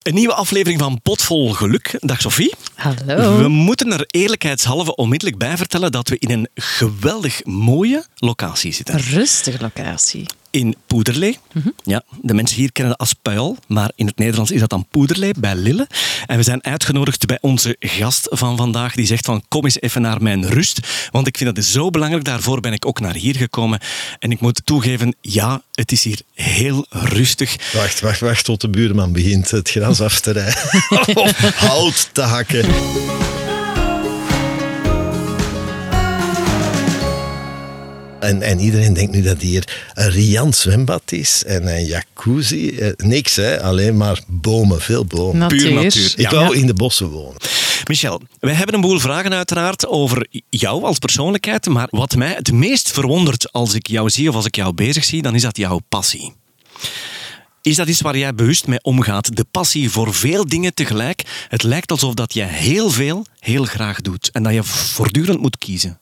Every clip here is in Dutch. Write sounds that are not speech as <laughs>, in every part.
Een nieuwe aflevering van Potvol Geluk. Dag Sophie. Hallo. We moeten er eerlijkheidshalve onmiddellijk bij vertellen dat we in een geweldig mooie locatie zitten. Een rustige locatie. In Poederlee. Ja, de mensen hier kennen dat als Puil, maar in het Nederlands is dat dan Poederlee bij Lille. En we zijn uitgenodigd bij onze gast van vandaag, die zegt van kom eens even naar mijn rust, want ik vind dat zo belangrijk. Daarvoor ben ik ook naar hier gekomen. En ik moet toegeven, ja, het is hier heel rustig. Wacht, wacht, wacht tot de buurman begint het gras af te rijden. <laughs> hout te hakken. En, en iedereen denkt nu dat hier een riant zwembad is en een jacuzzi. Eh, niks, hè? alleen maar bomen, veel bomen. Natuur. Puur natuur. Ik wou in de bossen wonen. Michel, wij hebben een boel vragen uiteraard over jou als persoonlijkheid, maar wat mij het meest verwondert als ik jou zie of als ik jou bezig zie, dan is dat jouw passie. Is dat iets waar jij bewust mee omgaat? De passie voor veel dingen tegelijk. Het lijkt alsof dat je heel veel heel graag doet en dat je voortdurend moet kiezen.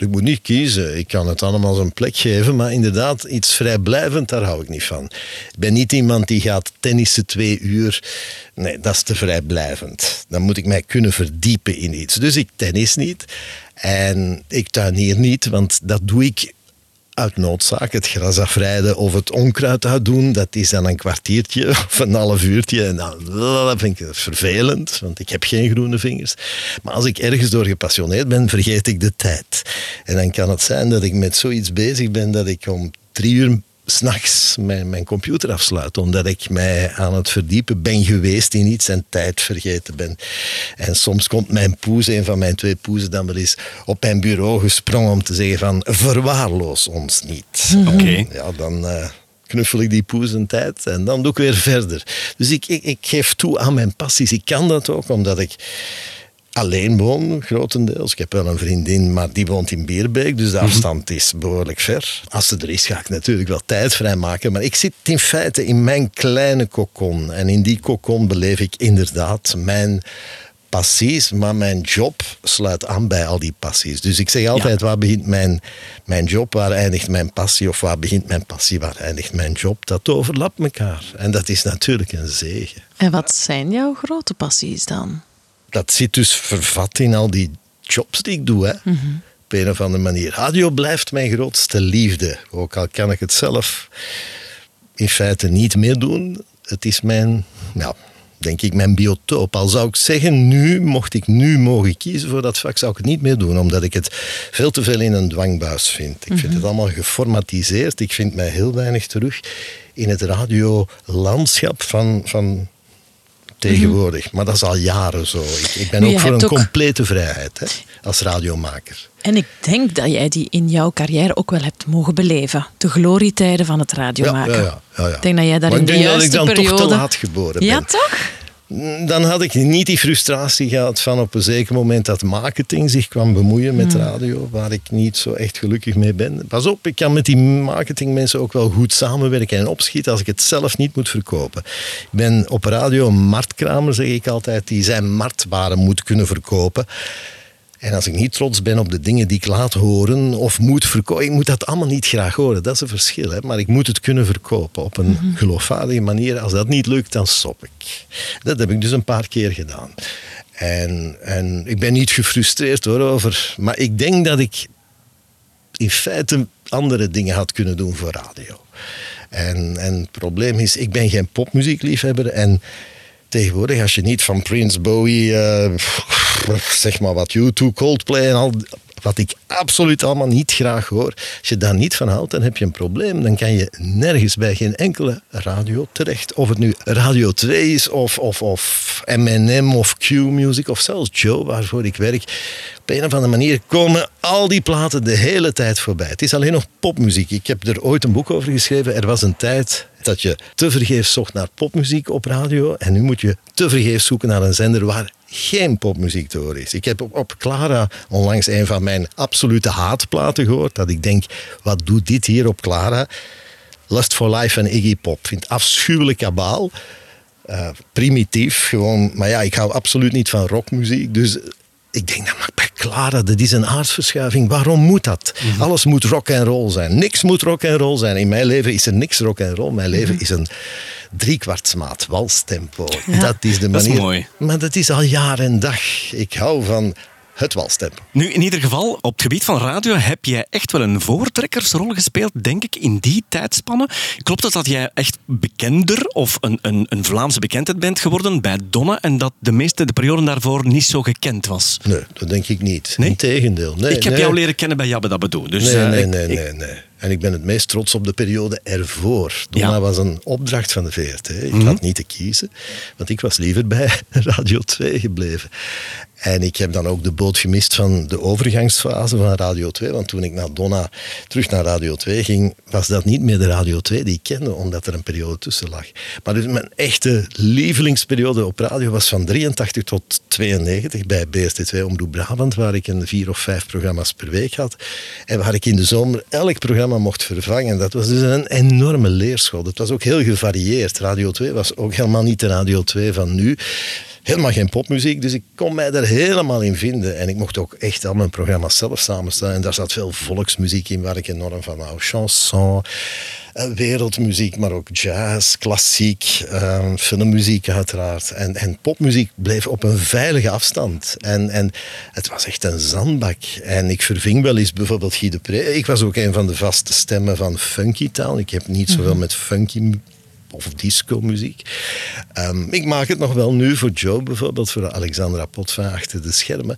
Ik moet niet kiezen. Ik kan het allemaal zijn plek geven. Maar inderdaad, iets vrijblijvend, daar hou ik niet van. Ik ben niet iemand die gaat tennissen twee uur. Nee, dat is te vrijblijvend. Dan moet ik mij kunnen verdiepen in iets. Dus ik tennis niet. En ik tuinier niet, want dat doe ik uit noodzaak. Het gras afrijden of het onkruid uitdoen, dat is dan een kwartiertje <laughs> of een half uurtje. En dan dat vind ik vervelend, want ik heb geen groene vingers. Maar als ik ergens door gepassioneerd ben, vergeet ik de tijd. En dan kan het zijn dat ik met zoiets bezig ben dat ik om drie uur s'nachts mijn, mijn computer afsluit, omdat ik mij aan het verdiepen ben geweest in iets en tijd vergeten ben. En soms komt mijn poes, een van mijn twee poezen, dan wel eens op mijn bureau gesprongen om te zeggen van verwaarloos ons niet. Oké. Ja, dan eh, knuffel ik die poes een tijd en dan doe ik weer verder. Dus ik, ik, ik geef toe aan mijn passies. Ik kan dat ook, omdat ik alleen woon, grotendeels. Ik heb wel een vriendin, maar die woont in Bierbeek, dus de afstand is behoorlijk ver. Als ze er is, ga ik natuurlijk wel tijd vrijmaken. Maar ik zit in feite in mijn kleine kokon. En in die kokon beleef ik inderdaad mijn passies, maar mijn job sluit aan bij al die passies. Dus ik zeg altijd, waar begint mijn, mijn job, waar eindigt mijn passie? Of waar begint mijn passie, waar eindigt mijn job? Dat overlapt elkaar. En dat is natuurlijk een zegen. En wat zijn jouw grote passies dan? Dat zit dus vervat in al die jobs die ik doe. Hè. Op een of andere manier. Radio blijft mijn grootste liefde. Ook al kan ik het zelf in feite niet meer doen. Het is mijn, nou, denk ik, mijn biotoop. Al zou ik zeggen, nu, mocht ik nu mogen kiezen voor dat vak, zou ik het niet meer doen. Omdat ik het veel te veel in een dwangbuis vind. Ik vind het allemaal geformatiseerd. Ik vind mij heel weinig terug in het radiolandschap van... van tegenwoordig. Maar dat is al jaren zo. Ik, ik ben Nu, ook voor een ook- complete vrijheid hè, als radiomaker. En ik denk dat jij die in jouw carrière ook wel hebt mogen beleven. De glorietijden van het radiomaken. Ja, ja, ja, ja. Ik denk dat jij daar Maar in ik de denk dat juiste ik dan periode... toch te laat geboren Ja, ben. toch? Dan had ik niet die frustratie gehad van op een zeker moment dat marketing zich kwam bemoeien met Hmm. radio, waar ik niet zo echt gelukkig mee ben. Pas op, ik kan met die marketingmensen ook wel goed samenwerken en opschieten als ik het zelf niet moet verkopen. Ik ben op radio een marktkramer, zeg ik altijd, die zijn marktwaren moet kunnen verkopen. En als ik niet trots ben op de dingen die ik laat horen of moet verkopen, ik moet dat allemaal niet graag horen. Dat is een verschil. Hè? Maar ik moet het kunnen verkopen op een geloofwaardige manier. Als dat niet lukt, dan stop ik. Dat heb ik dus een paar keer gedaan. En, en ik ben niet gefrustreerd hoor over. Maar ik denk dat ik in feite andere dingen had kunnen doen voor radio. En, en het probleem is, ik ben geen popmuziekliefhebber. En tegenwoordig, als je niet van Prince, Bowie, eh, zeg maar wat U2, Coldplay en al, wat ik absoluut allemaal niet graag hoor. Als je daar niet van houdt, dan heb je een probleem. Dan kan je nergens bij geen enkele radio terecht. Of het nu Radio 2 is, of, of, of M&M, of Q-Music, of zelfs Joe, waarvoor ik werk. Op een of andere manier komen al die platen de hele tijd voorbij. Het is alleen nog popmuziek. Ik heb er ooit een boek over geschreven. Er was een tijd dat je tevergeefs zocht naar popmuziek op radio. En nu moet je tevergeefs zoeken naar een zender waar geen popmuziek te horen is. Ik heb op, op Clara onlangs een van mijn absolute haatplaten gehoord. Dat ik denk, wat doet dit hier op Clara? Lust for Life en Iggy Pop. Ik vind afschuwelijk kabaal. Eh, primitief, gewoon. Maar ja, ik hou absoluut niet van rockmuziek. Dus ik denk, dat mag bij Clara, dat is een aardverschuiving. Waarom moet dat? Alles moet rock en roll zijn. Niks moet rock en roll zijn. In mijn leven is er niks rock en roll. Mijn leven is een driekwartsmaat, walstempo. Dat is de Dat is manier. mooi. Maar dat is al jaar en dag. Ik hou van het walstempo. Nu, in ieder geval, op het gebied van radio heb jij echt wel een voortrekkersrol gespeeld, denk ik, in die tijdspanne. Klopt het dat jij echt bekender of een, een, een Vlaamse bekendheid bent geworden bij Donna en dat de meeste de periode daarvoor niet zo gekend was? Nee, dat denk ik niet. Nee? Integendeel. Nee, ik heb nee. jou leren kennen bij Jabba Dabba Doo, Dus, Nee, eh, nee, ik- nee, ik- nee, nee. En ik ben het meest trots op de periode ervoor. Donna Ja. was een opdracht van de VRT. Ik Mhm. had niet te kiezen, want ik was liever bij <laughs> Radio 2 gebleven. En ik heb dan ook de boot gemist van de overgangsfase van Radio 2. Want toen ik naar Donna terug naar Radio 2 ging, was dat niet meer de Radio 2 die ik kende, omdat er een periode tussen lag. Maar dus mijn echte lievelingsperiode op radio was van 83 tot 92 bij BST2 Omroep Brabant, waar ik een vier of vijf programma's per week had. En waar ik in de zomer elk programma mocht vervangen. Dat was dus een enorme leerschool. Dat was ook heel gevarieerd. Radio 2 was ook helemaal niet de Radio 2 van nu. Helemaal geen popmuziek, dus ik kon mij daar helemaal in vinden. En ik mocht ook echt al mijn programma's zelf samenstellen. En daar zat veel volksmuziek in, waar ik enorm van hou. Chanson, wereldmuziek, maar ook jazz, klassiek, eh, filmmuziek uiteraard. En, en popmuziek bleef op een veilige afstand. En, en het was echt een zandbak. En ik verving wel eens bijvoorbeeld Guy de Pre. Ik was ook een van de vaste stemmen van Funky Town. Ik heb niet zoveel met funky of disco-muziek. Ehm, ik maak het nog wel nu voor Joe bijvoorbeeld, voor Alexandra Potvin achter de schermen.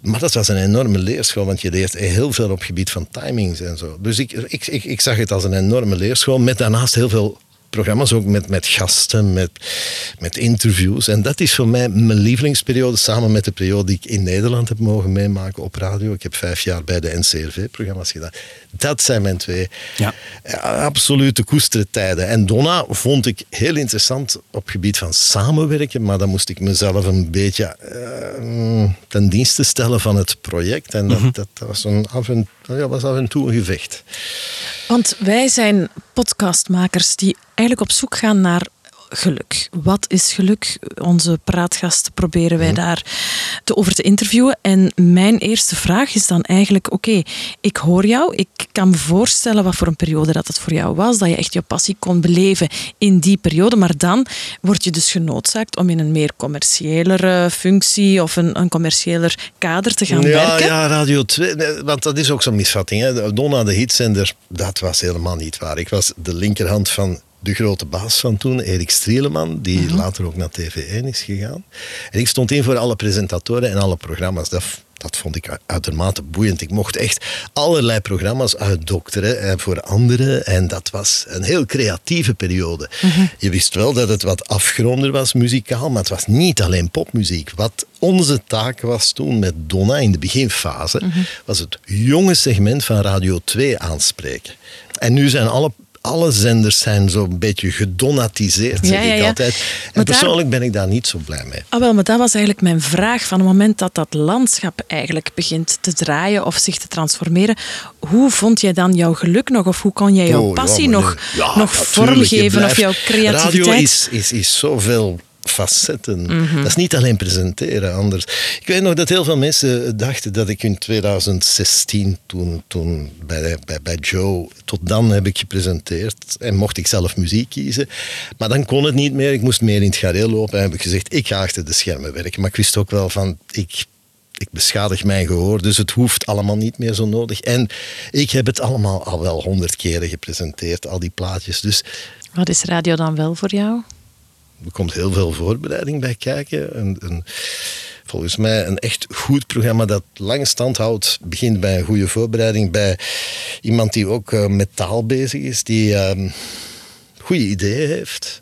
Maar dat was een enorme leerschool, want je leert heel veel op gebied van timings en zo. Dus ik, ik, ik, ik zag het als een enorme leerschool, met daarnaast heel veel programma's, ook met, met gasten, met, met interviews. En dat is voor mij mijn lievelingsperiode, samen met de periode die ik in Nederland heb mogen meemaken op radio. Ik heb vijf jaar bij de NCRV-programma's gedaan. Dat zijn mijn twee Ja. ja, absolute koestertijden. En Donna vond ik heel interessant op gebied van samenwerken, maar dan moest ik mezelf een beetje eh, ten dienste stellen van het project. En dat, dat, was, een af en, ja, was af en toe een gevecht. Want wij zijn podcastmakers die eigenlijk op zoek gaan naar geluk. Wat is geluk? Onze praatgasten proberen wij daar te over te interviewen. En mijn eerste vraag is dan eigenlijk: oké, ik hoor jou. Ik kan me voorstellen wat voor een periode dat het voor jou was. Dat je echt je passie kon beleven in die periode. Maar dan word je dus genoodzaakt om in een meer commerciëlere functie of een, een commerciëler kader te gaan ja, werken. ja, Radio 2. nee, want dat is ook zo'n misvatting. Hè. Donna, de hitzender, dat was helemaal niet waar. Ik was de linkerhand van de grote baas van toen, Erik Strieleman, die Mhm. later ook naar TV1 is gegaan. En ik stond in voor alle presentatoren en alle programma's. Dat, dat vond ik uitermate boeiend. Ik mocht echt allerlei programma's uitdokteren eh, voor anderen. En dat was een heel creatieve periode. Mhm. Je wist wel dat het wat afgeronder was muzikaal, maar het was niet alleen popmuziek. Wat onze taak was toen met Donna in de beginfase, Mhm. was het jonge segment van Radio 2 aanspreken. En nu zijn alle alle zenders zijn zo'n beetje gedonatiseerd, zeg Ja, ja, ik altijd. En Maar daar- persoonlijk ben ik daar niet zo blij mee. Ah, wel, maar dat was eigenlijk mijn vraag. Van het moment dat dat landschap eigenlijk begint te draaien of zich te transformeren, hoe vond jij dan jouw geluk nog? Of hoe kon jij jouw Oh, passie nog, nog vormgeven of jouw creativiteit? Radio is, is, is zoveel facetten. Mhm. Dat is niet alleen presenteren, anders. Ik weet nog dat heel veel mensen dachten dat ik in 2016, toen, toen bij, bij, bij Joe, tot dan heb ik gepresenteerd en mocht ik zelf muziek kiezen. Maar dan kon het niet meer, ik moest meer in het gareel lopen en heb ik gezegd, ik ga achter de schermen werken. Maar ik wist ook wel van, ik ik beschadig mijn gehoor, dus het hoeft allemaal niet meer zo nodig. En ik heb het allemaal al wel honderd keren gepresenteerd, al die plaatjes. Dus Wat is radio dan wel voor jou? Er komt heel veel voorbereiding bij kijken. Volgens mij een echt goed programma dat lang stand houdt, begint bij een goede voorbereiding, bij iemand die ook eh, met taal bezig is, die ehm, goede ideeën heeft.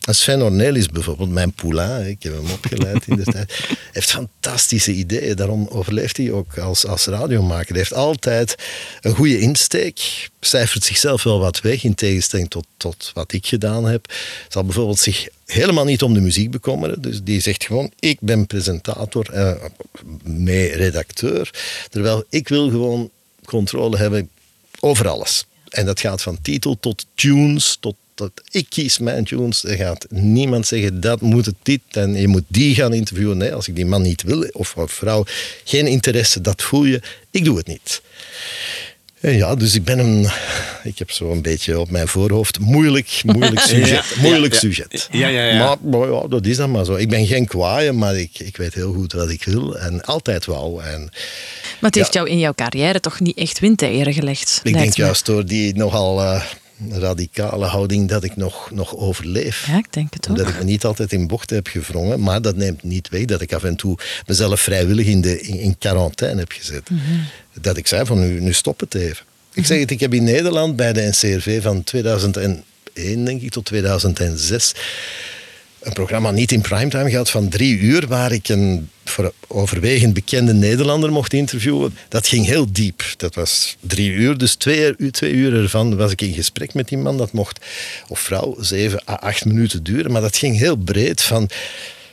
En Sven Ornelis bijvoorbeeld, mijn poulain, ik heb hem opgeleid in de tijd, <laughs> heeft fantastische ideeën. Daarom overleeft hij ook als, als radiomaker. Hij heeft altijd een goede insteek, cijfert zichzelf wel wat weg in tegenstelling tot, tot wat ik gedaan heb. Zal bijvoorbeeld zich helemaal niet om de muziek bekommeren. Dus die zegt gewoon, ik ben presentator, eh, mee redacteur. Terwijl ik wil gewoon controle hebben over alles. En dat gaat van titel tot tunes, tot dat, ik kies mijn tunes. Er gaat niemand zeggen dat moet het dit en je moet die gaan interviewen. Nee, als ik die man niet wil of vrouw, geen interesse, dat voel je. Ik doe het niet. En ja, dus ik ben een. Ik heb zo een beetje op mijn voorhoofd. Moeilijk, moeilijk <laughs> sujet. Ja, moeilijk ja, sujet. Ja, ja, ja. Maar, maar ja, dat is dan maar zo. Ik ben geen kwaaie, maar ik, ik weet heel goed wat ik wil. En altijd wou. En Maar het heeft jou in jouw carrière toch niet echt windeieren gelegd? ik denk me. juist door die nogal eh, radicale houding dat ik nog, nog overleef. Ja, ik denk het ook. Dat ik me niet altijd in bochten heb gevrongen, maar dat neemt niet weg dat ik af en toe mezelf vrijwillig in, de, in, in quarantaine heb gezet. Mhm. Dat ik zei van nu, nu stop het even. Ik zeg het, ik heb in Nederland bij de NCRV van 2001 denk ik tot 2006 een programma niet in primetime gehad van drie uur, waar ik een voor overwegend bekende Nederlander mocht interviewen. Dat ging heel diep. Dat was drie uur, dus twee, uur- twee uur ervan was ik in gesprek met die man. Dat mocht, of vrouw, zeven à acht minuten duren, maar dat ging heel breed van...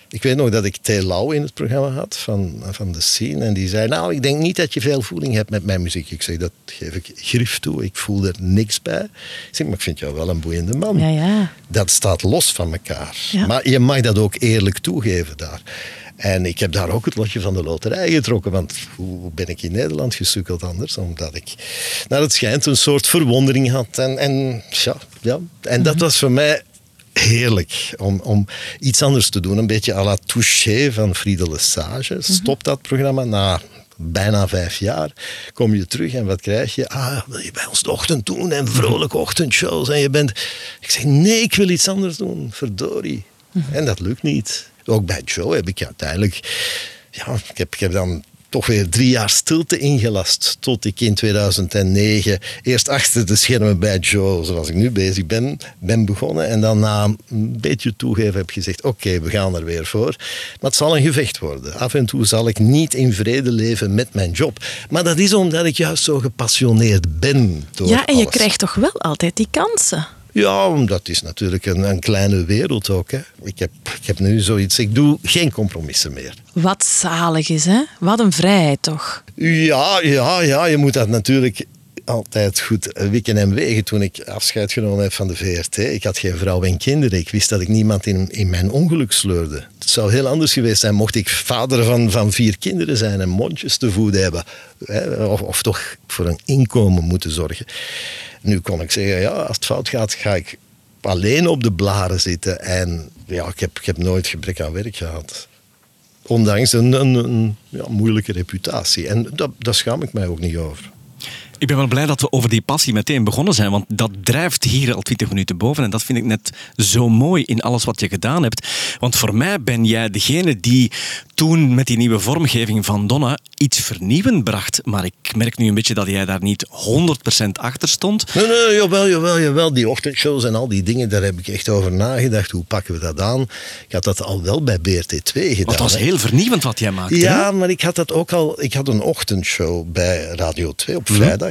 Ik weet nog dat ik T. Lau in het programma had van, van de scene. En die zei, nou, ik denk niet dat je veel voeling hebt met mijn muziek. Ik zeg, dat geef ik grif toe. Ik voel er niks bij. Ik zeg, maar ik vind jou wel een boeiende man Ja, ja. dat staat los van elkaar. Ja. Maar je mag dat ook eerlijk toegeven daar. En ik heb daar ook het lotje van de loterij getrokken. Want hoe ben ik in Nederland gesukkeld anders? Omdat ik, naar het schijnt, een soort verwondering had. En, en, ja, ja. en dat was voor mij heerlijk om, om iets anders te doen. Een beetje à la Touché van Friede Lesage. Stop dat programma na bijna vijf jaar. Kom je terug en wat krijg je? Ah, wil je bij ons de ochtend doen en vrolijke ochtendshows. En je bent... Ik zeg, nee, ik wil iets anders doen. Verdorie. En dat lukt niet. Ook bij Joe heb ik uiteindelijk... Ja, ik heb, ik heb dan toch weer drie jaar stilte ingelast. Tot ik in 2009 eerst achter de schermen bij Joe, zoals ik nu bezig ben, ben begonnen. En dan na een beetje toegeven heb gezegd, oké, we gaan er weer voor. Maar het zal een gevecht worden. Af en toe zal ik niet in vrede leven met mijn job. Maar dat is omdat ik juist zo gepassioneerd ben door Ja, en je alles. krijgt toch wel altijd die kansen. Ja, dat is natuurlijk een, een kleine wereld ook. Hè. Ik, heb, ik heb nu zoiets, ik doe geen compromissen meer. Wat zalig is, hè? Wat een vrijheid toch? Ja, ja, ja, je moet dat natuurlijk altijd goed wikken en wegen. Toen ik afscheid genomen heb van de VRT, ik had geen vrouw en kinderen. Ik wist dat ik niemand in, in mijn ongeluk sleurde. Het zou heel anders geweest zijn mocht ik vader van, van vier kinderen zijn en mondjes te voeden hebben. Of, of toch voor een inkomen moeten zorgen. Nu kon ik zeggen, ja, als het fout gaat, ga ik alleen op de blaren zitten. En ja, ik heb, ik heb nooit gebrek aan werk gehad. Ondanks een, een, ja, moeilijke reputatie. En dat, daar schaam ik mij ook niet over. Ik ben wel blij dat we over die passie meteen begonnen zijn, want dat drijft hier al 20 minuten boven. En dat vind ik net zo mooi in alles wat je gedaan hebt. Want voor mij ben jij degene die toen met die nieuwe vormgeving van Donna iets vernieuwend bracht. Maar ik merk nu een beetje dat jij daar niet 100% achter stond. Nee, nee, jawel, jawel, jawel. Die ochtendshows en al die dingen, daar heb ik echt over nagedacht. Hoe pakken we dat aan? Ik had dat al wel bij BRT2 gedaan. Want het was hè. heel vernieuwend wat jij maakte. Ja, hè? maar ik had dat ook al. Ik had een ochtendshow bij Radio 2 op Mhm. vrijdag.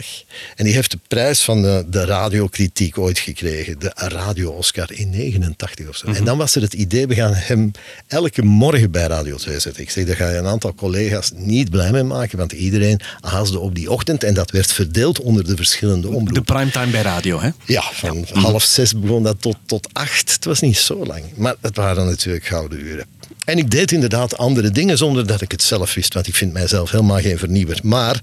En die heeft de prijs van de, de radiokritiek ooit gekregen. De Radio Oscar in 89 of zo. Mhm. En dan was er het idee, we gaan hem elke morgen bij Radio 2 zetten. Ik zeg, daar ga je een aantal collega's niet blij mee maken, want iedereen haasde op die ochtend. En dat werd verdeeld onder de verschillende omroepen. De primetime bij radio, hè? Ja, van half zes begon dat tot, tot acht. Het was niet zo lang. Maar het waren natuurlijk gouden uren. En ik deed inderdaad andere dingen zonder dat ik het zelf wist. Want ik vind mijzelf helemaal geen vernieuwer. Maar,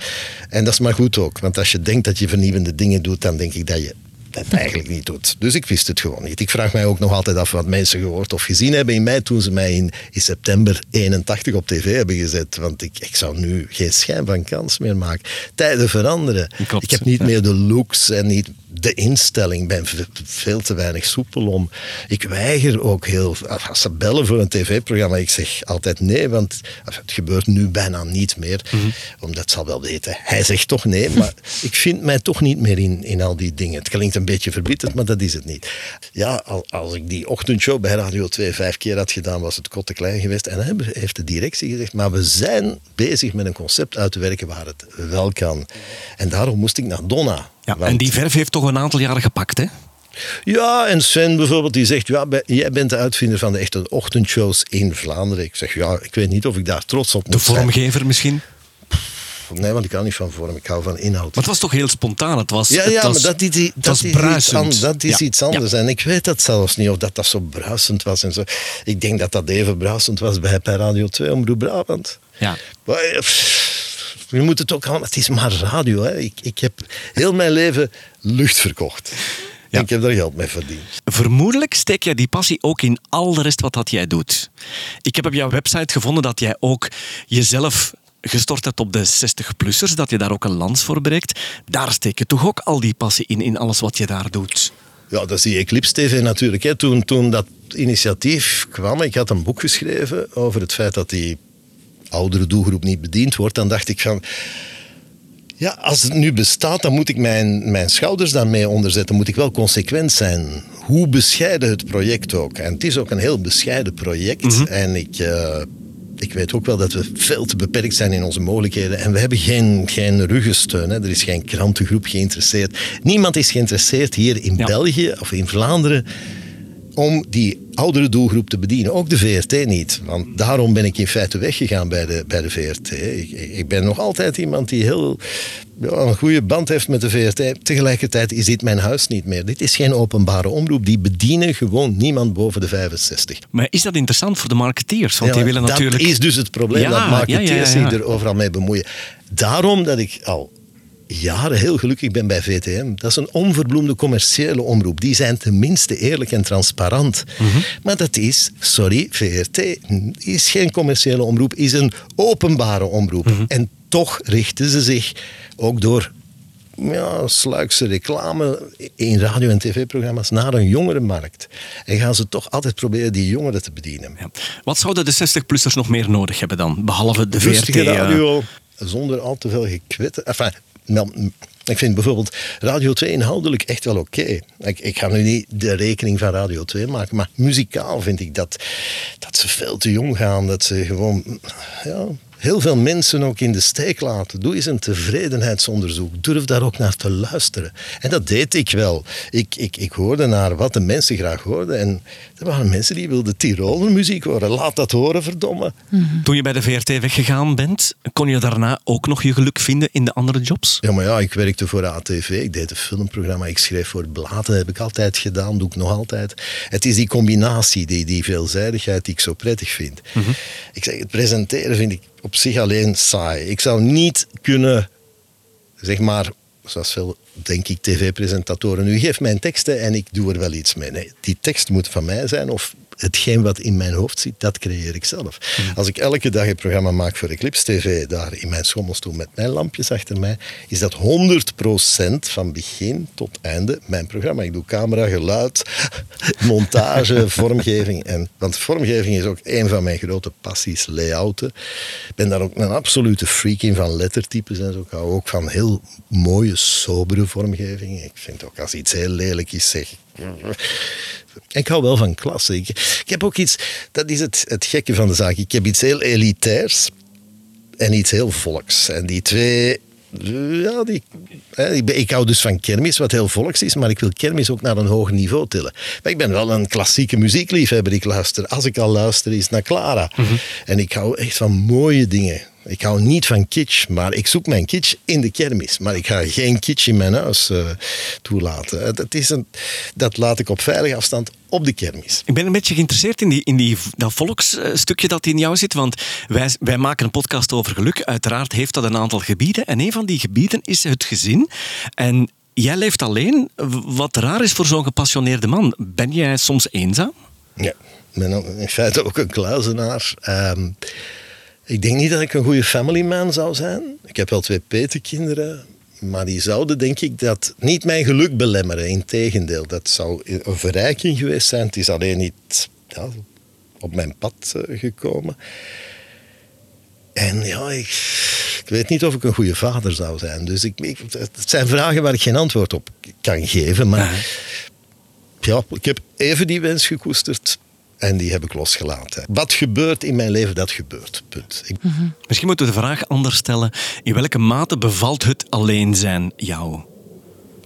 en dat is maar goed ook. Want als je denkt dat je vernieuwende dingen doet, dan denk ik dat je het eigenlijk niet doet. Dus ik wist het gewoon niet. Ik vraag mij ook nog altijd af wat mensen gehoord of gezien hebben in mij toen ze mij in, in september 81 op tv hebben gezet. Want ik, ik zou nu geen schijn van kans meer maken. Tijden veranderen. Klopt, ik heb niet ja. meer de looks en niet de instelling. Ik ben ve- veel te weinig soepel om. Ik weiger ook heel... Als ze bellen voor een tv-programma, ik zeg altijd nee, want het gebeurt nu bijna niet meer. Mhm. Omdat ze al wel weten, hij zegt toch nee, maar <laughs> ik vind mij toch niet meer in, in al die dingen. Het klinkt een beetje verbitterd, maar dat is het niet. Ja, al- als ik die ochtendshow bij Radio 2 vijf keer had gedaan, was het kot te klein geweest. En dan heeft de directie gezegd, maar we zijn bezig met een concept uit te werken waar het wel kan. En daarom moest ik naar Donna. Ja, Want- en die verf heeft toch een aantal jaren gepakt, hè? ja, en Sven bijvoorbeeld, die zegt, ja, jij bent de uitvinder van de echte ochtendshows in Vlaanderen. Ik zeg, ja, ik weet niet of ik daar trots op De moet zijn. vormgever misschien? nee, want ik hou niet van vorm. Ik hou van inhoud. Maar het was toch heel spontaan? Het was, Ja, het ja was, maar dat, is, dat, is iets, an- dat is Ja, iets anders. En ik weet dat zelfs niet of dat, dat zo bruisend was. En zo. Ik denk dat dat even bruisend was bij, bij Radio 2 Omroep Brabant. Ja. Maar, eh, pff, je moet het ook aan. Het is maar radio. Hè. Ik, ik heb heel mijn leven lucht verkocht. Ja. Ik heb daar geld mee verdiend. Vermoedelijk steek jij die passie ook in al de rest wat dat jij doet. Ik heb op jouw website gevonden dat jij ook jezelf gestort hebt op de 60-plussers, dat je daar ook een lans voor breekt. Daar steek je toch ook al die passie in, in alles wat je daar doet. Ja, dat is die Eclipse TV natuurlijk. Hè. Toen, toen dat initiatief kwam, ik had een boek geschreven over het feit dat die oudere doelgroep niet bediend wordt. Dan dacht ik van, ja, als het nu bestaat, dan moet ik mijn, mijn schouders daarmee onderzetten. Moet ik wel consequent zijn. Hoe bescheiden het project ook. En het is ook een heel bescheiden project. En ik... eh, ik weet ook wel dat we veel te beperkt zijn in onze mogelijkheden. En we hebben geen, geen ruggensteun. Hè. Er is geen krantengroep geïnteresseerd. Niemand is geïnteresseerd hier in Ja. België of in Vlaanderen om die oudere doelgroep te bedienen. Ook de VRT niet. Want daarom ben ik in feite weggegaan bij de, bij de VRT. Ik, ik ben nog altijd iemand die heel een goede band heeft met de VRT. Tegelijkertijd is dit mijn huis niet meer. Dit is geen openbare omroep. Die bedienen gewoon niemand boven de 65. Maar is dat interessant voor de marketeers? Want die willen dat natuurlijk... is dus het probleem, Ja, dat marketeers ja. zich er overal mee bemoeien. Daarom dat ik al jaren heel gelukkig ben bij VTM. Dat is een onverbloemde commerciële omroep. Die zijn tenminste eerlijk en transparant. Mhm. Maar dat is, sorry, VRT is geen commerciële omroep, is een openbare omroep. Mhm. En toch richten ze zich ook door ja, sluikse reclame in radio- en tv-programma's naar een jongere markt. En gaan ze toch altijd proberen die jongeren te bedienen. Ja. Wat zouden de 60-plussers nog meer nodig hebben dan? Behalve de VRT? rustige eh, radio, zonder al te veel gekwetten. Enfin, ik vind bijvoorbeeld Radio 2 inhoudelijk echt wel oké. Ik, ik ga nu niet de rekening van Radio 2 maken, maar muzikaal vind ik dat, dat ze veel te jong gaan. Dat ze gewoon ja, heel veel mensen ook in de steek laten. Doe eens een tevredenheidsonderzoek. Durf daar ook naar te luisteren. En dat deed ik wel. Ik, ik, ik hoorde naar wat de mensen graag hoorden. En er waren mensen die wilden Tiroler muziek horen. Laat dat horen, verdomme. Toen je bij de VRT weggegaan bent, kon je daarna ook nog je geluk vinden in de andere jobs? Ja, maar ja, ik werkte voor ATV, ik deed een filmprogramma, ik schreef voor bladen, dat heb ik altijd gedaan, doe ik nog altijd. Het is die combinatie, die, die veelzijdigheid die ik zo prettig vind. Ik zeg, het presenteren vind ik op zich alleen saai. Ik zou niet kunnen, zeg maar, zoals veel, denk ik, tv-presentatoren, nu geef mijn teksten en ik doe er wel iets mee. Nee, die tekst moet van mij zijn of hetgeen wat in mijn hoofd zit, dat creëer ik zelf. Als ik elke dag een programma maak voor Eclipse TV, daar in mijn schommelstoel met mijn lampjes achter mij, is dat 100% van begin tot einde mijn programma. Ik doe camera, geluid, <laughs> montage, <laughs> vormgeving. En, want vormgeving is ook een van mijn grote passies, layouten. Ik ben daar ook een absolute freak in van lettertypes en zo. Ik hou ook van heel mooie, sobere vormgeving. Ik vind ook als iets heel lelijk is, zeg ik, hou wel van klasse. Ik, ik heb ook iets, dat is het, het gekke van de zaak. Ik heb iets heel elitairs en iets heel volks. En die twee, ja, die, ik, hou dus van kermis, wat heel volks is, maar ik wil kermis ook naar een hoger niveau tillen. Maar ik ben wel een klassieke muziekliefhebber. Ik luister, als ik al luister, is naar Clara. En ik hou echt van mooie dingen. Ik hou niet van kitsch, maar ik zoek mijn kitsch in de kermis. Maar ik ga geen kitsch in mijn huis eh, toelaten. Het is een, dat laat ik op veilige afstand op de kermis. Ik ben een beetje geïnteresseerd in, die, in die, dat volksstukje dat in jou zit. Want wij, wij maken een podcast over geluk. Uiteraard heeft dat een aantal gebieden. En een van die gebieden is het gezin. En jij leeft alleen, wat raar is voor zo'n gepassioneerde man. Ben jij soms eenzaam? Ja, ik ben in feite ook een kluizenaar. Ehm, ik denk niet dat ik een goede family man zou zijn. Ik heb wel twee petekinderen. Maar die zouden, denk ik, dat niet mijn geluk belemmeren. Integendeel, dat zou een verrijking geweest zijn. Het is alleen niet ja, op mijn pad eh, gekomen. En ja, ik, ik weet niet of ik een goede vader zou zijn. Dus ik, ik, het zijn vragen waar ik geen antwoord op kan geven. Maar ja, ik heb even die wens gekoesterd en die heb ik losgelaten. Wat gebeurt in mijn leven, dat gebeurt. Punt. Ik, Misschien moeten we de vraag anders stellen. In welke mate bevalt het alleen zijn jou?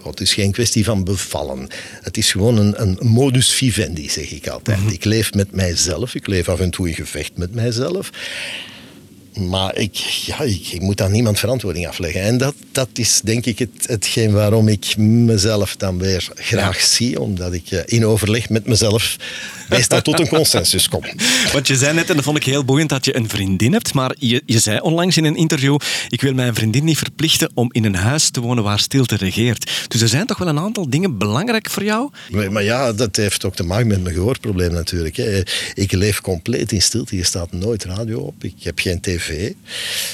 Oh, het is geen kwestie van bevallen. Het is gewoon een, een modus vivendi, zeg ik altijd. Ik leef met mijzelf. Ik leef af en toe in gevecht met mijzelf. Maar ik, ja, ik, ik, moet aan niemand verantwoording afleggen. En dat, dat is denk ik het, hetgeen waarom ik mezelf dan weer graag zie. Omdat ik eh, in overleg met mezelf meestal tot een consensus kom. <laughs> Want je zei net, en dat vond ik heel boeiend, dat je een vriendin hebt. Maar je, je zei onlangs in een interview, ik wil mijn vriendin niet verplichten om in een huis te wonen waar stilte regeert. Dus er zijn toch wel een aantal dingen belangrijk voor jou? Maar, maar ja, dat heeft ook te maken met mijn gehoorprobleem natuurlijk. Hè. Ik leef compleet in stilte. Je staat nooit radio op. Ik heb geen tv ik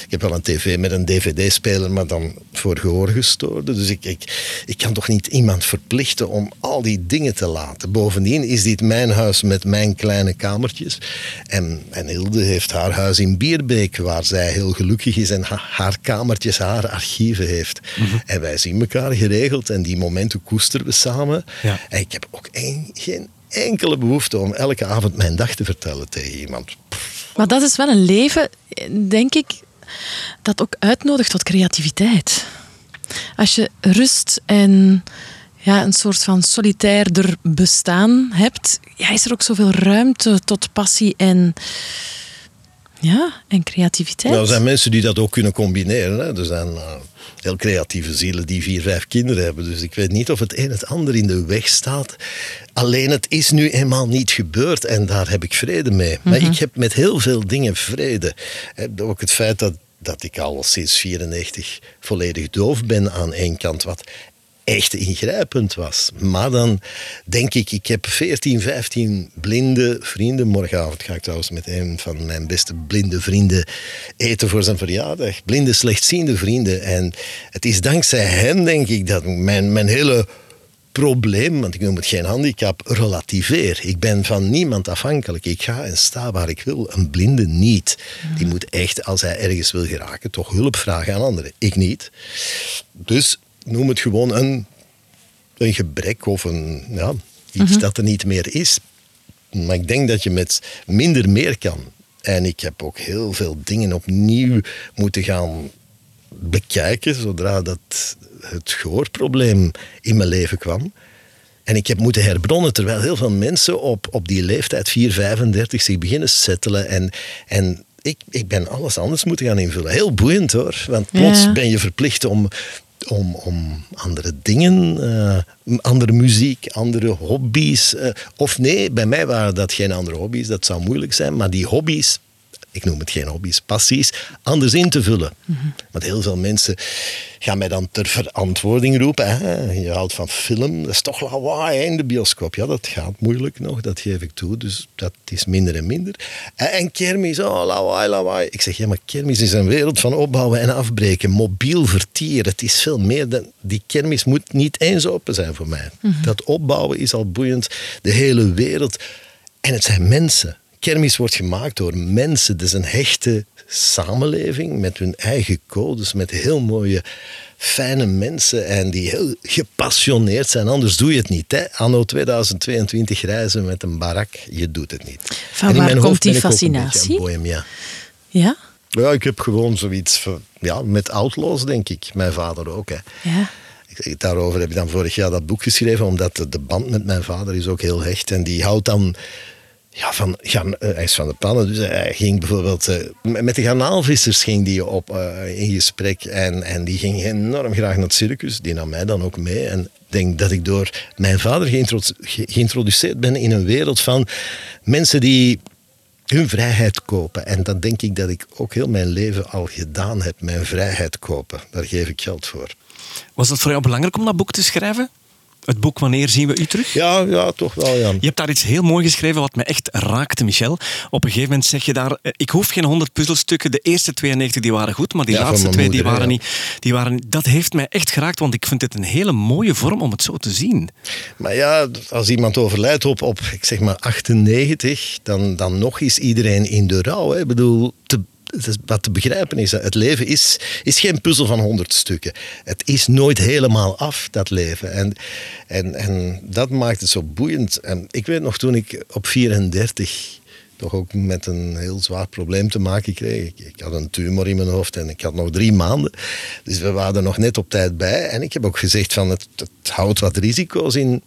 heb wel een tv met een dvd-speler, maar dan voor gehoorgestoorden. Dus ik, ik, ik kan toch niet iemand verplichten om al die dingen te laten. Bovendien is dit mijn huis met mijn kleine kamertjes. En, en Hilde heeft haar huis in Bierbeek, waar zij heel gelukkig is en haar kamertjes, haar archieven heeft. Mhm. En wij zien elkaar geregeld en die momenten koesteren we samen. Ja. En ik heb ook geen enkele behoefte om elke avond mijn dag te vertellen tegen iemand. Maar dat is wel een leven, denk ik, dat ook uitnodigt tot creativiteit. Als je rust en ja, een soort van solitairder bestaan hebt, ja, is er ook zoveel ruimte tot passie en, ja, en creativiteit. Nou, er zijn mensen die dat ook kunnen combineren. Hè. Er zijn uh, heel creatieve zielen die vier, vijf kinderen hebben. Dus ik weet niet of het een het ander in de weg staat. Alleen het is nu eenmaal niet gebeurd en daar heb ik vrede mee. Maar mhm. ik heb met heel veel dingen vrede. Ook het feit dat dat ik al sinds 94 volledig doof ben aan één kant, wat echt ingrijpend was. Maar dan denk ik, ik heb 14, 15 blinde vrienden. Morgenavond ga ik trouwens met een van mijn beste blinde vrienden eten voor zijn verjaardag. Blinde, slechtziende vrienden. En het is dankzij hen, denk ik, dat mijn, mijn hele probleem, want ik noem het geen handicap, relativeer. Ik ben van niemand afhankelijk. Ik ga en sta waar ik wil. Een blinde niet. Die moet echt, als hij ergens wil geraken, toch hulp vragen aan anderen. Ik niet. Dus noem het gewoon een, een gebrek of een, ja, iets mhm. dat er niet meer is. Maar ik denk dat je met minder meer kan. En ik heb ook heel veel dingen opnieuw moeten gaan bekijken zodra dat het gehoorprobleem in mijn leven kwam. En ik heb moeten herbronnen terwijl heel veel mensen op, op die leeftijd, 4, 35, zich beginnen settelen. En, en ik, ik ben alles anders moeten gaan invullen. Heel boeiend hoor. Want plots ben je verplicht om om, om andere dingen, uh, andere muziek, andere hobby's. Uh, of nee, bij mij waren dat geen andere hobby's, dat zou moeilijk zijn, maar die hobby's ik noem het geen hobby's, passies, anders in te vullen. Want heel veel mensen gaan mij dan ter verantwoording roepen. Hè? Je houdt van film, dat is toch lawaai in de bioscoop. Ja, dat gaat moeilijk nog, dat geef ik toe. Dus dat is minder en minder. En kermis, oh, lawaai, lawaai. Ik zeg, ja, maar kermis is een wereld van opbouwen en afbreken. Mobiel vertier, het is veel meer dan... Die kermis moet niet eens open zijn voor mij. Mhm. Dat opbouwen is al boeiend. De hele wereld. En het zijn mensen kermis wordt gemaakt door mensen. Het is een hechte samenleving met hun eigen codes, met heel mooie, fijne mensen en die heel gepassioneerd zijn. Anders doe je het niet. Hè? Anno 2022 reizen met een barak, je doet het niet. Van waar komt die fascinatie? Ja? Ja, ik heb gewoon zoiets van, ja, met outlaws, denk ik. Mijn vader ook. Hè. Ja. Daarover heb ik dan vorig jaar dat boek geschreven, omdat de band met mijn vader is ook heel hecht. En die houdt dan ja, van, gaan, uh, hij is van de pannen, dus hij ging bijvoorbeeld... Uh, met de garnaalvissers ging die op, uh, in gesprek en, en die ging enorm graag naar het circus. Die nam mij dan ook mee. En denk dat ik door mijn vader geïntroduceerd ben in een wereld van mensen die hun vrijheid kopen. En dan denk ik dat ik ook heel mijn leven al gedaan heb, mijn vrijheid kopen. Daar geef ik geld voor. Was het voor jou belangrijk om dat boek te schrijven? Het boek Wanneer zien we u terug? Ja, ja, toch wel, Jan. Je hebt daar iets heel mooi geschreven wat me echt raakte, Michel. Op een gegeven moment zeg je daar, eh, ik hoef geen 100 puzzelstukken. De eerste 92 die waren goed, maar die laatste twee die waren niet. Die waren, dat heeft mij echt geraakt, want ik vind het een hele mooie vorm om het zo te zien. Maar ja, als iemand overlijdt op, op ik zeg maar 98, dan, dan nog is iedereen in de rouw. Hè. Ik bedoel, te, wat te begrijpen is, het leven is, geen puzzel van honderd stukken. Het is nooit helemaal af, dat leven. En, en, en dat maakt het zo boeiend. En ik weet nog toen ik op 34 toch ook met een heel zwaar probleem te maken kreeg. Ik, had een tumor in mijn hoofd en ik had nog drie maanden. Dus we waren nog net op tijd bij. En ik heb ook gezegd van het, het houdt wat risico's in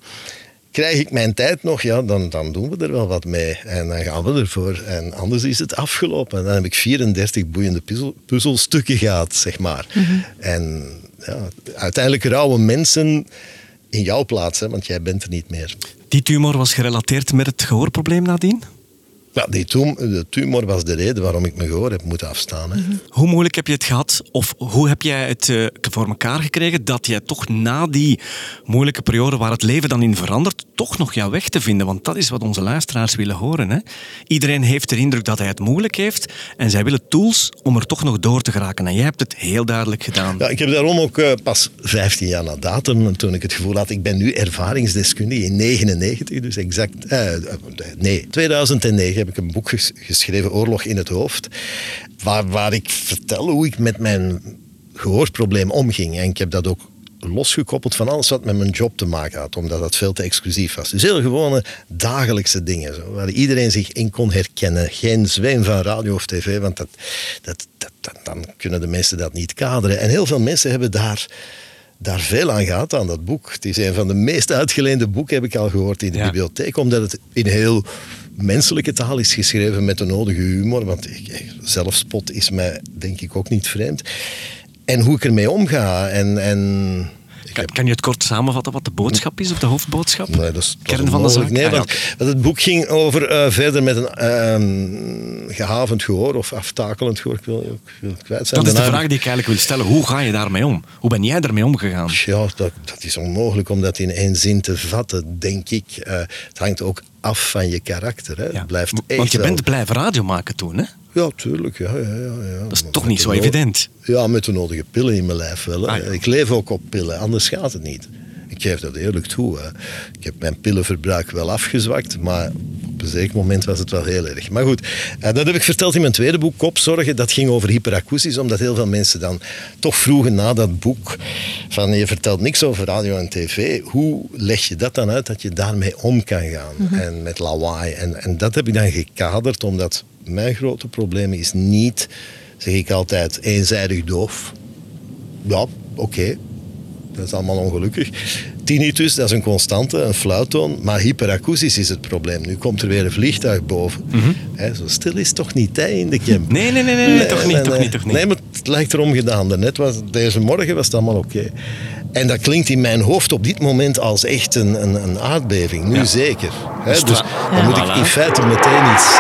krijg ik mijn tijd nog, ja, dan, dan doen we er wel wat mee. En dan gaan we ervoor. En anders is het afgelopen. Dan heb ik 34 boeiende puzzel, puzzelstukken gehad, zeg maar. En ja, uiteindelijk rouwen mensen in jouw plaats, hè, want jij bent er niet meer. Die tumor was gerelateerd met het gehoorprobleem nadien? Ja, die tum- de tumor was de reden waarom ik mijn gehoor heb moeten afstaan. Hè. Hoe moeilijk heb je het gehad? Of hoe heb jij het eh, voor elkaar gekregen dat jij toch na die moeilijke periode waar het leven dan in verandert, toch nog jouw weg te vinden? Want dat is wat onze luisteraars willen horen. Hè? Iedereen heeft de indruk dat hij het moeilijk heeft en zij willen tools om er toch nog door te geraken. En jij hebt het heel duidelijk gedaan. Ja, ik heb daarom ook eh, pas 15 jaar na datum, toen ik het gevoel had, ik ben nu ervaringsdeskundige in 99, dus exact, eh, nee, 2009 heb ik een boek ges- geschreven, Oorlog in het Hoofd, waar, waar ik vertel hoe ik met mijn gehoorprobleem omging. En ik heb dat ook losgekoppeld van alles wat met mijn job te maken had, omdat dat veel te exclusief was. Dus heel gewone dagelijkse dingen, zo, waar iedereen zich in kon herkennen. Geen zweem van radio of tv, want dat, dat, dat, dat- dan kunnen de mensen dat niet kaderen. En heel veel mensen hebben daar, daar veel aan gehad, aan dat boek. Het is een van de meest uitgeleende boeken, heb ik al gehoord, in de Ja. bibliotheek, omdat het in heel menselijke taal is geschreven met de nodige humor, want ik, zelfspot is mij denk ik ook niet vreemd. En hoe ik ermee omga en... en Kan, kan je het kort samenvatten wat de boodschap is, of de hoofdboodschap? Nee, dat is, Kern van de zaak? Nee, Ah, want, het boek ging over eh, verder met een ehm, gehavend gehoor of aftakelend gehoor. Ik wil, ik wil het kwijt zijn. Dat is de vraag die ik eigenlijk wil stellen. Hoe ga je daarmee om? Hoe ben jij daarmee omgegaan? Ja, dat, dat is onmogelijk om dat in één zin te vatten, denk ik. Eh, het hangt ook af van je karakter. Hè. Ja. Het blijft echt Want je wel- bent blijven radio maken toen, hè? Ja, tuurlijk. Ja, ja, ja, ja. Dat is Maar toch niet zo evident. Ja, met de nodige pillen in mijn lijf wel. Ah, ja. Ik leef ook op pillen, anders gaat het niet. Ik geef dat eerlijk toe. Hè. Ik heb mijn pillenverbruik wel afgezwakt, maar op een zeker moment was het wel heel erg. Maar goed, eh, dat heb ik verteld in mijn tweede boek, Kopzorgen. Dat ging over hyperakoestisch, omdat heel veel mensen dan toch vroegen na dat boek van je vertelt niks over radio en tv. Hoe leg je dat dan uit dat je daarmee om kan gaan? En met lawaai. En, en dat heb ik dan gekaderd, omdat mijn grote probleem is niet, zeg ik altijd, eenzijdig doof. Ja, oké. Dat is allemaal ongelukkig. Tinnitus, dat is een constante, een fluittoon. Maar hyperakoestisch is het probleem. Nu komt er weer een vliegtuig boven. Hè, zo stil is toch niet hè, in de camp? Nee, nee, nee, nee, nee, toch niet, toch niet, toch niet. Nee, maar het lijkt erom gedaan. Daarnet was, deze morgen was het allemaal oké. En dat klinkt in mijn hoofd op dit moment als echt een, een, een aardbeving. Nu zeker. Dus dan Ja. moet ik in feite meteen iets...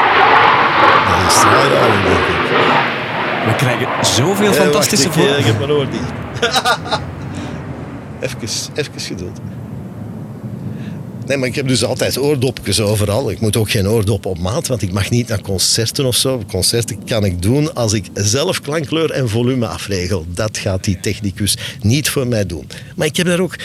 Dat is denk ik. We krijgen zoveel fantastische wacht, ik, heb mijn oor dicht. <laughs> even, even geduld. Nee, maar ik heb dus altijd oordopjes overal. Ik moet ook geen oordop op maat, want ik mag niet naar concerten of zo. Concerten kan ik doen als ik zelf klankkleur en volume afregel. Dat gaat die technicus niet voor mij doen. Maar ik heb daar ook...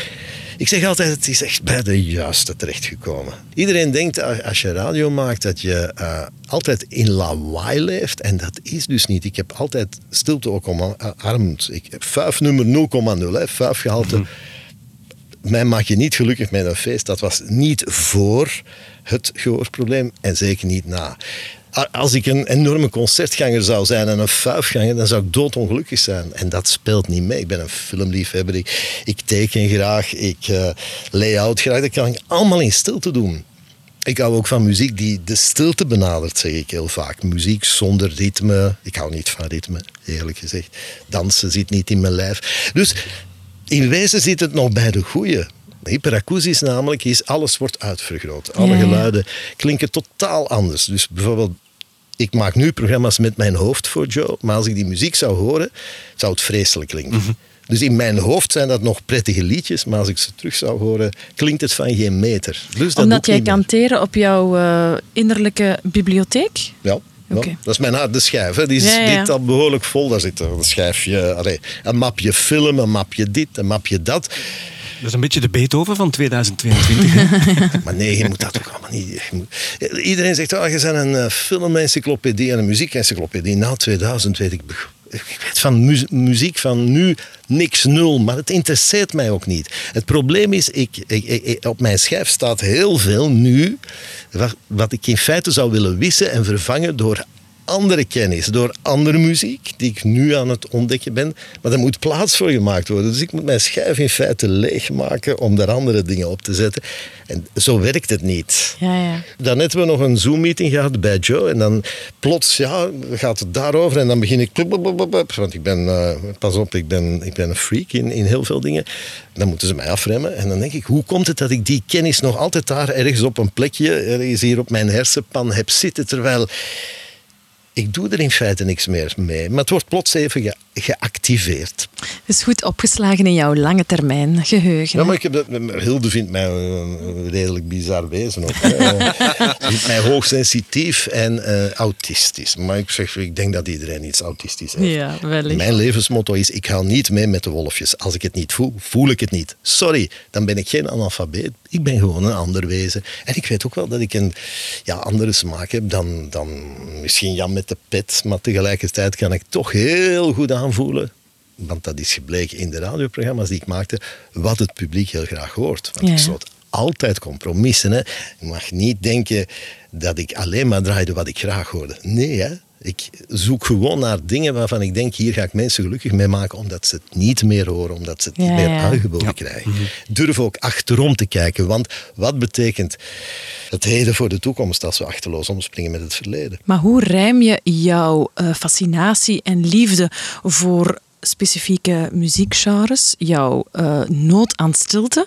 Ik zeg altijd, het is echt bij de juiste terechtgekomen. Iedereen denkt als je radio maakt dat je eh, altijd in lawaai leeft. En dat is dus niet. Ik heb altijd stilte ook omarmd. Ik heb vijf nummer 0,0, hè, vijf gehalte mij maak je niet gelukkig met een feest. Dat was niet voor het gehoorprobleem en zeker niet na. Als ik een enorme concertganger zou zijn en een fuifganger, dan zou ik doodongelukkig zijn. En dat speelt niet mee. Ik ben een filmliefhebber, ik, ik teken graag, ik eh lay-out graag. Dat kan ik allemaal in stilte doen. Ik hou ook van muziek die de stilte benadert, zeg ik heel vaak. Muziek zonder ritme. Ik hou niet van ritme, eerlijk gezegd. Dansen zit niet in mijn lijf. Dus in wezen zit het nog bij de goeie. Hyperakoestisch namelijk is alles wordt uitvergroot. Alle Ja, ja. geluiden klinken totaal anders. Dus bijvoorbeeld, ik maak nu programma's met mijn hoofd voor Joe, maar als ik die muziek zou horen, zou het vreselijk klinken. Mhm. Dus in mijn hoofd zijn dat nog prettige liedjes, maar als ik ze terug zou horen, klinkt het van geen meter. Dus dat Omdat jij niet meer. kan teren op jouw eh, innerlijke bibliotheek? Ja. Dat is mijn harde schijf. Hè. Die is Ja, ja, ja. dit al behoorlijk vol. Daar zit een schijfje, allee, een mapje film, een mapje dit, een mapje dat. Dat is een beetje de Beethoven van 2022. hè? <laughs> Maar nee, je moet dat toch allemaal niet. Iedereen zegt, oh, je bent een eh, film-encyclopedie en een muziek-encyclopedie. Na 2000 weet ik, ik weet van mu- muziek van nu niks nul, maar het interesseert mij ook niet. Het probleem is, ik- op mijn schijf staat heel veel nu, wat, wat ik in feite zou willen wissen en vervangen door andere kennis, door andere muziek, die ik nu aan het ontdekken ben. Maar daar moet plaats voor gemaakt worden. Dus ik moet mijn schijf in feite leegmaken om daar andere dingen op te zetten. En zo werkt het niet. Ja, ja. Daarnet hebben we nog een Zoom-meeting gehad bij Joe. En dan plots ja, gaat het daarover. En dan begin ik... Want ik ben, uh, pas op, ik ben, ik ben een freak in, in heel veel dingen. Dan moeten ze mij afremmen. En dan denk ik, hoe komt het dat ik die kennis nog altijd daar ergens op een plekje, ergens hier op mijn hersenpan heb zitten, terwijl ik doe er in feite niks meer mee. Maar het wordt plots even ge geactiveerd. Het is goed opgeslagen in jouw lange termijn geheugen. Ja, maar ik heb dat, Hilde vindt mij een redelijk bizar wezen. Ook, <laughs> vindt mij hoogsensitief en uh, autistisch. Maar ik, zeg, ik denk dat iedereen iets autistisch heeft. Ja, wellicht. Mijn levensmotto is, ik ga niet mee met de wolfjes. Als ik het niet voel, voel ik het niet. Sorry, dan ben ik geen analfabeet. Ik ben gewoon een ander wezen. En ik weet ook wel dat ik een ja, andere smaak heb dan, dan misschien Jan met de pet. Maar tegelijkertijd kan ik toch heel goed aanvoelen want dat is gebleken in de radioprogramma's die ik maakte, wat het publiek heel graag hoort. Want ja. ik sloot altijd compromissen. Hè. Je mag niet denken dat ik alleen maar draaide wat ik graag hoorde. Nee, hè. Ik zoek gewoon naar dingen waarvan ik denk, hier ga ik mensen gelukkig mee maken, omdat ze het niet meer horen, omdat ze het niet meer aangeboden krijgen. Mhm. Durf ook achterom te kijken, want wat betekent het heden voor de toekomst als we achterloos omspringen met het verleden? Maar hoe rijm je jouw uh, fascinatie en liefde voor specifieke muziekgenres, jouw uh, nood aan stilte,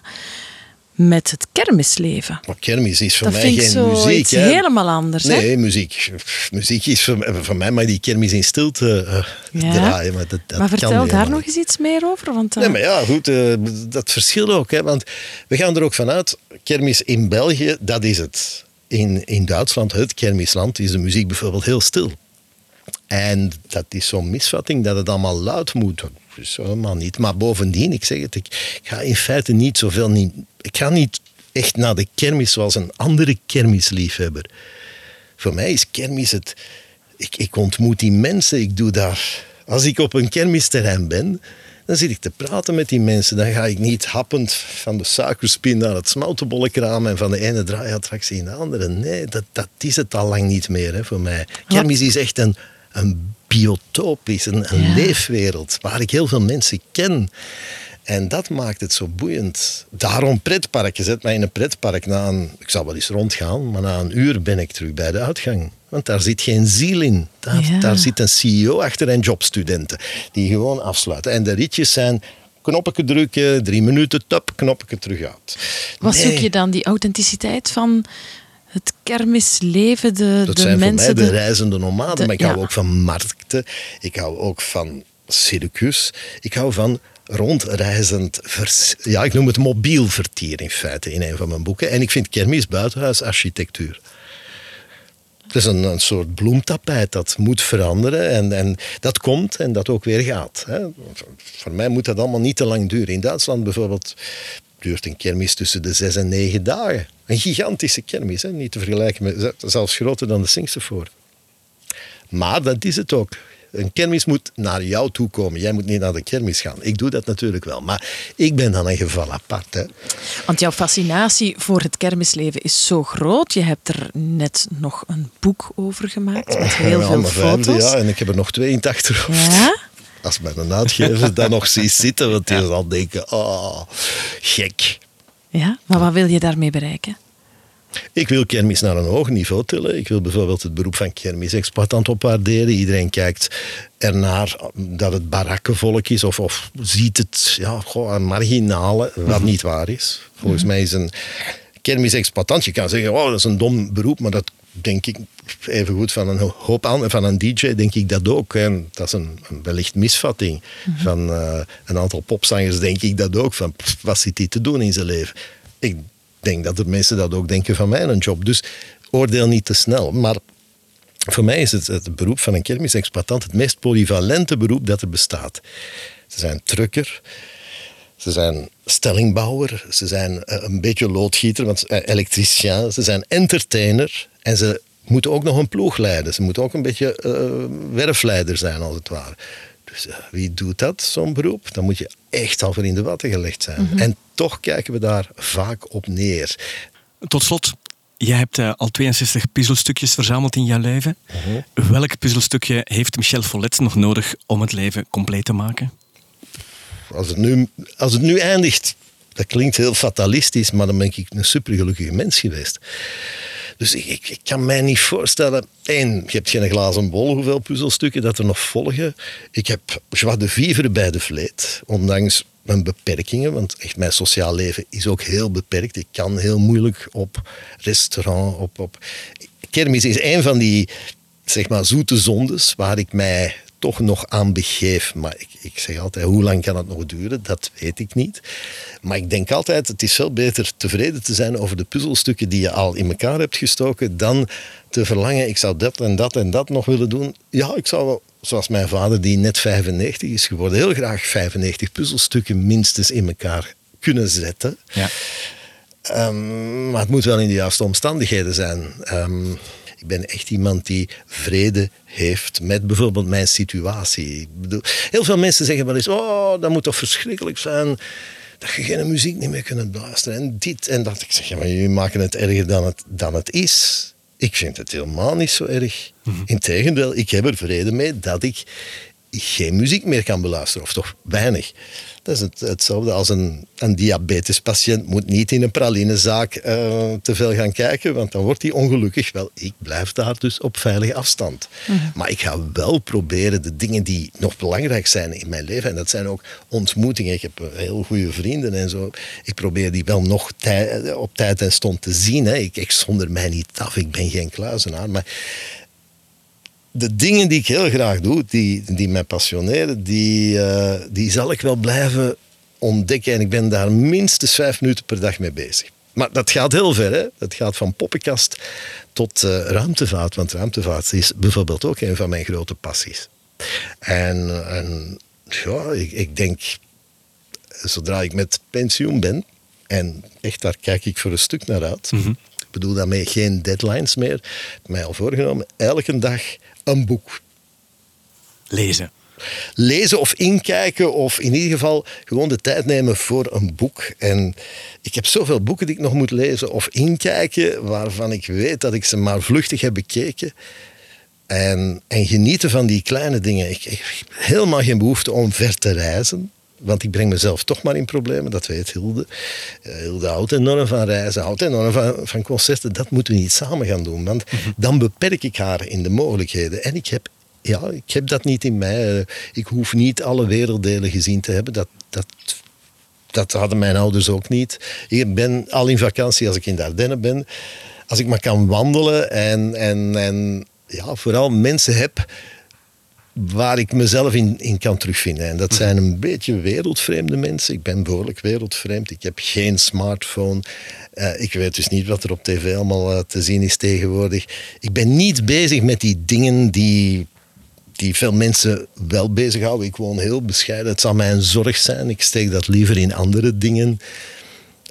met het kermisleven. Maar kermis is voor dat mij geen zo muziek. Hè? helemaal anders. Nee, hè? muziek. Muziek is voor, voor, mij maar die kermis in stilte uh, ja. draaien. Maar, dat, dat maar vertel daar nog eens iets meer over. Want, uh... Nee, maar ja, goed, uh, dat verschilt ook. Hè, want we gaan er ook vanuit, kermis in België, dat is het. In, in Duitsland, het kermisland, is de muziek bijvoorbeeld heel stil. En dat is zo'n misvatting dat het allemaal luid moet. Dus helemaal niet. Maar bovendien, ik zeg het, ik ga in feite niet zoveel. Niet, ik ga niet echt naar de kermis zoals een andere kermisliefhebber. Voor mij is kermis het. Ik, ik ontmoet die mensen, ik doe daar. Als ik op een kermisterrein ben, dan zit ik te praten met die mensen. Dan ga ik niet happend van de suikerspin naar het smeltenbollenkraam en van de ene draaiattractie in de andere. Nee, dat, dat is het al lang niet meer hè, voor mij. Kermis is echt een, een biotoop, is een, een ja. leefwereld waar ik heel veel mensen ken. En dat maakt het zo boeiend. Daarom pretpark. Je zet mij in een pretpark. Na een, ik zal wel eens rondgaan, maar na een uur ben ik terug bij de uitgang. Want daar zit geen ziel in. Daar, ja. daar zit een CEO achter en jobstudenten die gewoon afsluiten. En de ritjes zijn knoppetje drukken, drie minuten, top, knoppetje terug uit. Wat nee. zoek je dan? Die authenticiteit van het kermisleven, de, dat de zijn mensen... voor mij de, de reizende nomaden. de- maar ik ja. hou ook van markten. Ik hou ook van circus. Ik hou van rondreizend, vers- ja, ik noem het mobiel vertier in feite in een van mijn boeken. En ik vind kermis buitenhuisarchitectuur. Het is een, soort bloemtapijt dat moet veranderen en, en dat komt en dat ook weer gaat. Hè. Voor mij moet dat allemaal niet te lang duren. In Duitsland bijvoorbeeld duurt een kermis tussen de zes en negen dagen. Een gigantische kermis, hè. niet te vergelijken met, zelfs groter dan de Singstervoort. Maar dat is het ook. Een kermis moet naar jou toe komen. Jij moet niet naar de kermis gaan. Ik doe dat natuurlijk wel. Maar ik ben dan een geval apart. Hè. Want jouw fascinatie voor het kermisleven is zo groot. Je hebt er net nog een boek over gemaakt met <laughs> heel Ja, veel vijfde, foto's. Ja, en ik heb er nog twee in het achterhoofd. Ja? <laughs> Als mijn uitgever dat nog ziet zitten, want die zal denken, oh, gek. Ja? Maar wat wil je daarmee bereiken? Ik wil kermis naar een hoog niveau tillen. Ik wil bijvoorbeeld het beroep van kermisexploitant opwaarderen. Iedereen kijkt ernaar dat het barakkenvolk is of, of ziet het ja, goh, een marginale, wat niet waar is. Volgens mij is een kermisexploitant, je kan zeggen, oh, dat is een dom beroep, maar dat denk ik even goed van een hoop aan, van een DJ denk ik dat ook. En dat is een, een wellicht misvatting. Van eh, een aantal popzangers denk ik dat ook. Van pff, wat zit hij te doen in zijn leven? Ik denk dat de mensen dat ook denken van mijn job. Dus oordeel niet te snel. Maar voor mij is het, het beroep van een kermisexploitant het meest polyvalente beroep dat er bestaat. Ze zijn trucker, ze zijn stellingbouwer, ze zijn eh, een beetje loodgieter, want eh, elektricien, ze zijn entertainer en ze moeten ook nog een ploeg leiden. Ze moeten ook een beetje eh, werfleider zijn, als het ware. Dus wie doet dat, zo'n beroep? Dan moet je echt al voor in de watten gelegd zijn. En toch kijken we daar vaak op neer. Tot slot, jij hebt uh, al 62 puzzelstukjes verzameld in jouw leven. Uh-huh. Welk puzzelstukje heeft Michel Follet nog nodig om het leven compleet te maken? Als het nu, als het nu eindigt, dat klinkt heel fatalistisch, maar dan ben ik een supergelukkige mens geweest. Dus ik, ik, kan mij niet voorstellen. Eén, je hebt geen glazen bol hoeveel puzzelstukken dat er nog volgen. Ik heb joie de vivre bij de vleet, ondanks mijn beperkingen, want echt mijn sociaal leven is ook heel beperkt. Ik kan heel moeilijk op restaurant, op, op... Kermis is een van die zeg maar, zoete zondes waar ik mij toch nog aan begeef. Maar ik, ik zeg altijd, hoe lang kan het nog duren? Dat weet ik niet. Maar ik denk altijd, het is veel beter tevreden te zijn over de puzzelstukken die je al in elkaar hebt gestoken, dan te verlangen, ik zou dat en dat en dat nog willen doen. Ja, ik zou wel, zoals mijn vader, die net 95 is geworden, heel graag 95 puzzelstukken minstens in elkaar kunnen zetten. Ja. Um, maar het moet wel in de juiste omstandigheden zijn. Um, ik ben echt iemand die vrede heeft met bijvoorbeeld mijn situatie. Ik bedoel, heel veel mensen zeggen wel eens: Oh, dat moet toch verschrikkelijk zijn dat je geen muziek niet meer kunt luisteren. En dit en dat. Ik zeg: Ja, maar jullie maken het erger dan het, dan het is. Ik vind het helemaal niet zo erg. Mm Integendeel, ik heb er vrede mee dat ik geen muziek meer kan beluisteren, of toch weinig. Dat is het, hetzelfde als een, een diabetespatiënt moet niet in een pralinezaak uh, te veel gaan kijken, want dan wordt hij ongelukkig. Wel, ik blijf daar dus op veilige afstand. Mhm. Maar ik ga wel proberen de dingen die nog belangrijk zijn in mijn leven, en dat zijn ook ontmoetingen. Ik heb heel goede vrienden en zo. Ik probeer die wel nog op tijd en stond te zien. Hè. Ik, ik zonder mij niet af, ik ben geen kluizenaar. Maar de dingen die ik heel graag doe, die, die mij passioneren, die, uh, die zal ik wel blijven ontdekken. En ik ben daar minstens vijf minuten per dag mee bezig. Maar dat gaat heel ver. Hè? Dat gaat van poppenkast tot uh, ruimtevaart. Want ruimtevaart is bijvoorbeeld ook een van mijn grote passies. En, en ja, ik, ik denk, zodra ik met pensioen ben, en echt daar kijk ik voor een stuk naar uit. -hmm. Ik bedoel daarmee geen deadlines meer. Mij al voorgenomen, elke dag een boek. Lezen. Lezen of inkijken, of in ieder geval gewoon de tijd nemen voor een boek. En ik heb zoveel boeken die ik nog moet lezen of inkijken, waarvan ik weet dat ik ze maar vluchtig heb bekeken. En, en genieten van die kleine dingen. Ik, ik heb helemaal geen behoefte om ver te reizen. Want ik breng mezelf toch maar in problemen, dat weet Hilde. Uh, Hilde houdt enorm van reizen, houdt enorm van, van concerten. Dat moeten we niet samen gaan doen, want mhm. dan beperk ik haar in de mogelijkheden. En ik heb, ja, ik heb dat niet in mij. Eh, ik hoef niet alle werelddelen gezien te hebben. Dat, dat, dat hadden mijn ouders ook niet. Ik ben al in vakantie als ik in de Ardennen ben. Als ik maar kan wandelen en, en, en ja, vooral mensen heb waar ik mezelf in, in kan terugvinden. En dat mhm. zijn een beetje wereldvreemde mensen. Ik ben behoorlijk wereldvreemd. Ik heb geen smartphone. Uh, ik weet dus niet wat er op tv allemaal uh, te zien is tegenwoordig. Ik ben niet bezig met die dingen die, die veel mensen wel bezighouden. Ik woon heel bescheiden. Het zal mijn zorg zijn. Ik steek dat liever in andere dingen.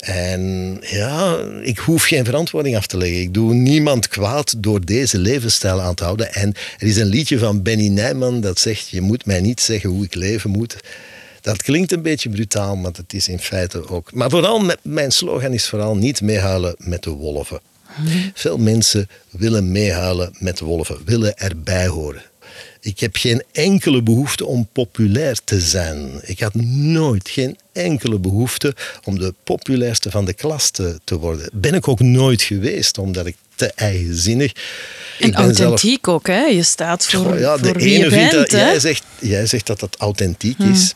En ja, ik hoef geen verantwoording af te leggen. Ik doe niemand kwaad door deze levensstijl aan te houden. En er is een liedje van Benny Nijman dat zegt: Je moet mij niet zeggen hoe ik leven moet. Dat klinkt een beetje brutaal, maar dat is in feite ook. Maar vooral, mijn slogan is vooral niet meehuilen met de wolven. Veel mensen willen meehuilen met de wolven, willen erbij horen. Ik heb geen enkele behoefte om populair te zijn. Ik had nooit geen enkele behoefte om de populairste van de klas te, te worden. Ben ik ook nooit geweest, omdat ik te eigenzinnig. En authentiek ook, hè? Je staat voor, ja, de voor ene bent. jij, zegt, jij zegt dat dat authentiek is.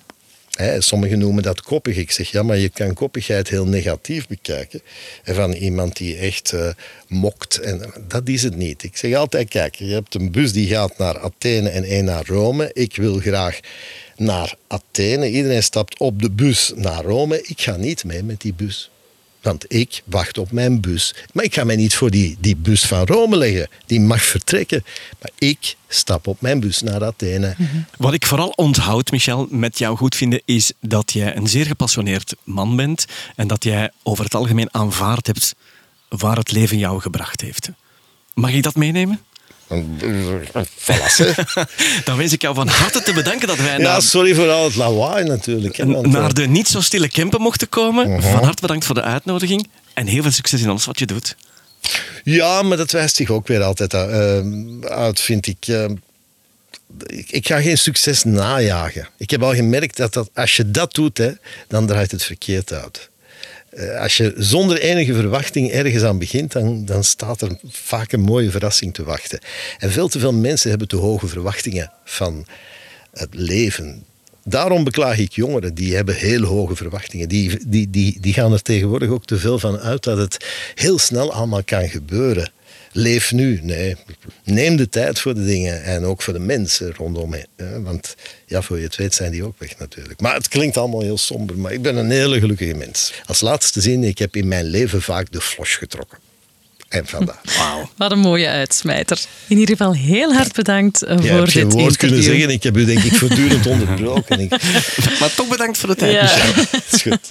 Sommigen noemen dat koppig. Ik zeg ja, maar je kan koppigheid heel negatief bekijken. En van iemand die echt uh, mokt. En dat is het niet. Ik zeg altijd: kijk, je hebt een bus die gaat naar Athene en één naar Rome. Ik wil graag naar Athene. Iedereen stapt op de bus naar Rome. Ik ga niet mee met die bus. Want ik wacht op mijn bus. Maar ik ga mij niet voor die, die bus van Rome leggen. Die mag vertrekken. Maar ik stap op mijn bus naar Athene. Mhm. Wat ik vooral onthoud, Michel, met jou goed vinden, is dat jij een zeer gepassioneerd man bent. En dat jij over het algemeen aanvaard hebt waar het leven jou gebracht heeft. Mag ik dat meenemen? <laughs> Dan wens ik jou van harte te bedanken dat wij ja, naar... sorry voor al het lawaai natuurlijk. Hè, naar de niet zo stille Kempen mochten komen. Mhm. Van harte bedankt voor de uitnodiging. En heel veel succes in alles wat je doet. Ja, maar dat wijst zich ook weer altijd uh, uit, vind ik. Uh, ik, ik, ga geen succes najagen. Ik heb al gemerkt dat, dat als je dat doet, hè, dan draait het verkeerd uit. Uh, als je zonder enige verwachting ergens aan begint, dan, dan staat er vaak een mooie verrassing te wachten. En veel te veel mensen hebben te hoge verwachtingen van het leven. Daarom beklaag ik jongeren, die hebben heel hoge verwachtingen. Die, die, die, die gaan er tegenwoordig ook te veel van uit dat het heel snel allemaal kan gebeuren. Leef nu. Nee, neem de tijd voor de dingen en ook voor de mensen rondom je. Want ja, voor je het weet zijn die ook weg natuurlijk. Maar het klinkt allemaal heel somber, maar ik ben een hele gelukkige mens. Als laatste zin, ik heb in mijn leven vaak de flos getrokken. En vandaar. <laughs> Wauw. Wat een mooie uitsmijter. In ieder geval heel hard bedankt Je voor hebt dit geen woord interview. kunnen zeggen. Ik heb u denk ik voortdurend <laughs> onderbroken. Ik- Maar toch bedankt voor de tijd, Ja. Michel. <laughs> Het is goed.